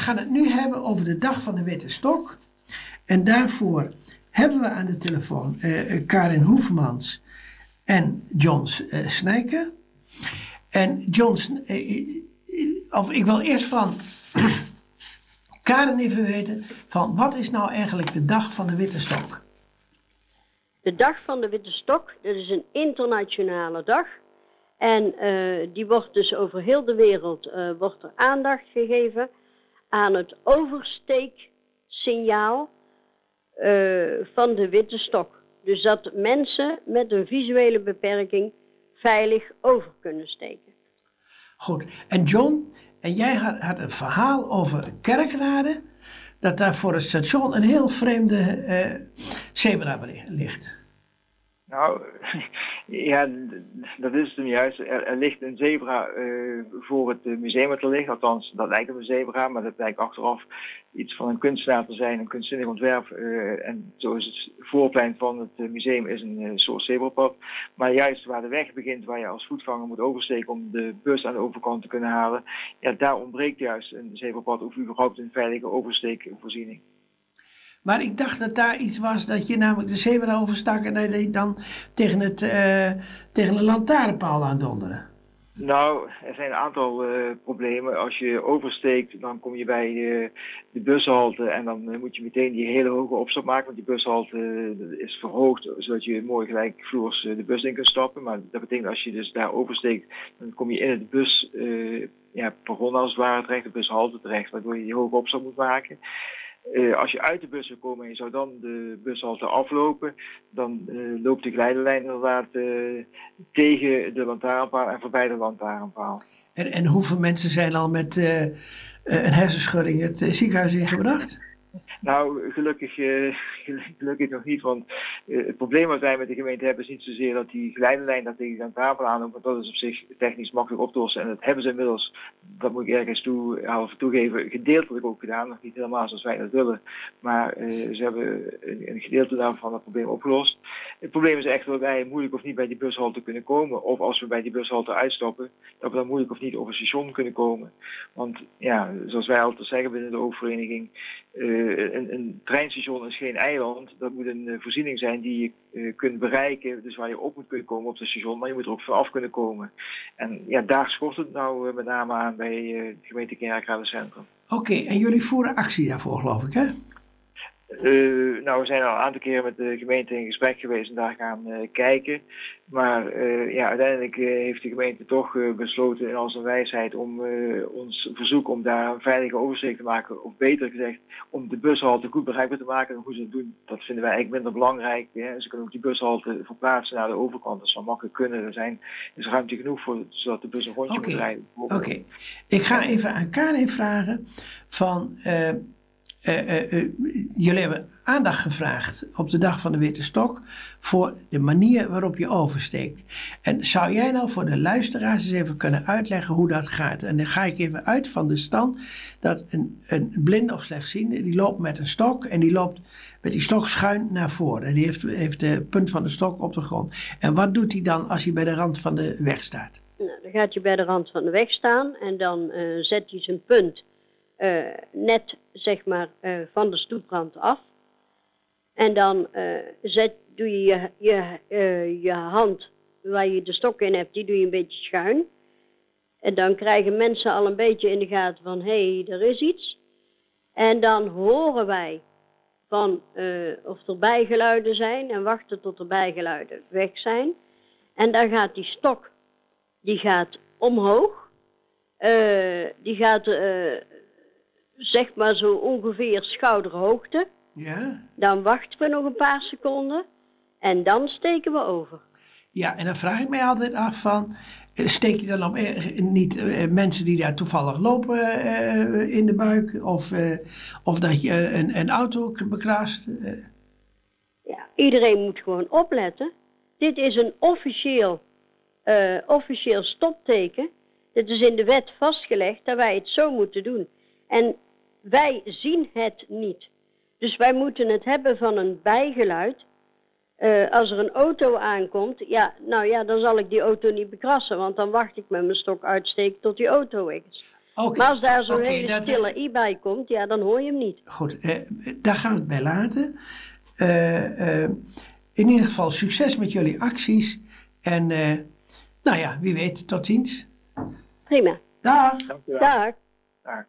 gaan het nu hebben over de dag van de witte stok. En daarvoor hebben we aan de telefoon uh, Karin Hoefmans en John uh, Snijken. En John, of ik wil eerst van Karin even weten, van wat is nou eigenlijk de dag van de witte stok? De dag van de witte stok, dat is een internationale dag. En die wordt dus over heel de wereld wordt er aandacht gegeven aan het oversteeksignaal uh, van de witte stok. Dus dat mensen met een visuele beperking veilig over kunnen steken. Goed. En John, en jij had, had een verhaal over Kerkrade, dat daar voor het station een heel vreemde zebra ligt. Nou, ja, dat is het hem juist. Er, ligt een zebra uh, voor het museum te liggen. Althans, dat lijkt op een zebra, maar dat lijkt achteraf iets van een kunstenaar te zijn, een kunstzinnig ontwerp. Uh, en zo is het voorplein van het museum is een soort zebrapad. Maar juist waar de weg begint, waar je als voetganger moet oversteken om de bus aan de overkant te kunnen halen, ja, daar ontbreekt juist een zebrapad of überhaupt een veilige oversteekvoorziening. Maar ik dacht dat daar iets was dat je namelijk de zebra overstak en dat dan tegen, het, uh, tegen een lantaarnpaal aan donderen. Nou, er zijn een aantal uh, problemen. Als je oversteekt, dan kom je bij de bushalte en dan moet je meteen die hele hoge opstap maken. Want die bushalte is verhoogd, zodat je mooi gelijkvloers de bus in kunt stappen. Maar dat betekent als je dus daar oversteekt, dan kom je in het bus, ja, perron als het ware terecht, de bushalte terecht, waardoor je die hoge opstap moet maken. Uh, als je uit de bus wil komen en je zou dan de bushalte aflopen, dan uh, loopt de glijdenlijn inderdaad uh, tegen de lantaarnpaal en voorbij de lantaarnpaal. En, en hoeveel mensen zijn al met een hersenschudding het ziekenhuis ingebracht? Nou, gelukkig, uh, gelukkig nog niet. Want uh, het probleem wat wij met de gemeente hebben is niet zozeer dat die geleidelijnen dat tegen aan tafel aanloopt. Want dat is op zich technisch makkelijk op te lossen. En dat hebben ze inmiddels, dat moet ik ergens toe, half toegeven, gedeeltelijk ook gedaan. Nog niet helemaal zoals wij dat willen. Maar uh, ze hebben een, een, gedeelte daarvan het probleem opgelost. Het probleem is echt dat wij moeilijk of niet bij die bushalte kunnen komen. Of als we bij die bushalte uitstappen, dat we dan moeilijk of niet over het station kunnen komen. Want ja, zoals wij altijd zeggen binnen de oververeniging uh, een, een, treinstation is geen eiland. Dat moet een uh, voorziening zijn die je uh, kunt bereiken. Dus waar je op moet kunnen komen op het station. Maar je moet er ook vanaf kunnen komen. En ja, daar schort het nou met name aan bij de gemeente Kerkrade Centrum. Oké, en jullie voeren actie daarvoor geloof ik hè? Uh, nou, we zijn al een aantal keren met de gemeente in gesprek geweest en daar gaan uh, kijken. Maar uh, ja, uiteindelijk heeft de gemeente toch besloten in al zijn wijsheid om ons verzoek om daar een veilige oversteek te maken. Of beter gezegd, om de bushalte goed bereikbaar te maken. En hoe ze dat doen, dat vinden wij eigenlijk minder belangrijk. Hè. Ze kunnen ook die bushalte verplaatsen naar de overkant. Dat zou makkelijk kunnen. Er zijn, is ruimte genoeg voor, zodat de bus een rondje okay. moet rijden. Oké, ik ga even aan Karin vragen van... Uh, uh, jullie hebben aandacht gevraagd op de dag van de Witte Stok voor de manier waarop je oversteekt. En zou jij nou voor de luisteraars eens even kunnen uitleggen hoe dat gaat? En dan ga ik even uit van de stand dat een, een blinde of slechtziende, die loopt met een stok en die loopt met die stok schuin naar voren. En die heeft, heeft de punt van de stok op de grond. En wat doet hij dan als hij bij de rand van de weg staat? Nou, dan gaat hij bij de rand van de weg staan en dan zet hij zijn punt net zeg maar uh, van de stoeprand af. En dan uh, zet, doe je je, je, je hand waar je de stok in hebt, die doe je een beetje schuin. En dan krijgen mensen al een beetje in de gaten van, hé, hey, er is iets. En dan horen wij van of er bijgeluiden zijn en wachten tot er bijgeluiden weg zijn. En dan gaat die stok, die gaat omhoog. die gaat zeg maar zo ongeveer schouderhoogte. Ja. Dan wachten we nog een paar seconden en dan steken we over. Ja, en dan vraag ik mij altijd af van, eh, steek je dan op eh, niet uh, mensen die daar toevallig lopen uh, in de buik of, of dat je een, een auto bekraast? Ja, iedereen moet gewoon opletten. Dit is een officieel, officieel stopteken. Dit is in de wet vastgelegd dat wij het zo moeten doen. En wij zien het niet. Dus wij moeten het hebben van een bijgeluid. Uh, als er een auto aankomt, ja, nou ja, dan zal ik die auto niet bekrassen, want dan wacht ik met mijn stok uitsteken tot die auto weg is. Oké. Maar als daar zo'n hele dat- stille i bij komt, ja, dan hoor je hem niet. Goed, eh, daar gaan we het bij laten. Eh, eh, in ieder geval succes met jullie acties. En eh, nou ja, wie weet, tot ziens. Prima. Dag. Dank u wel. Dag. Dag.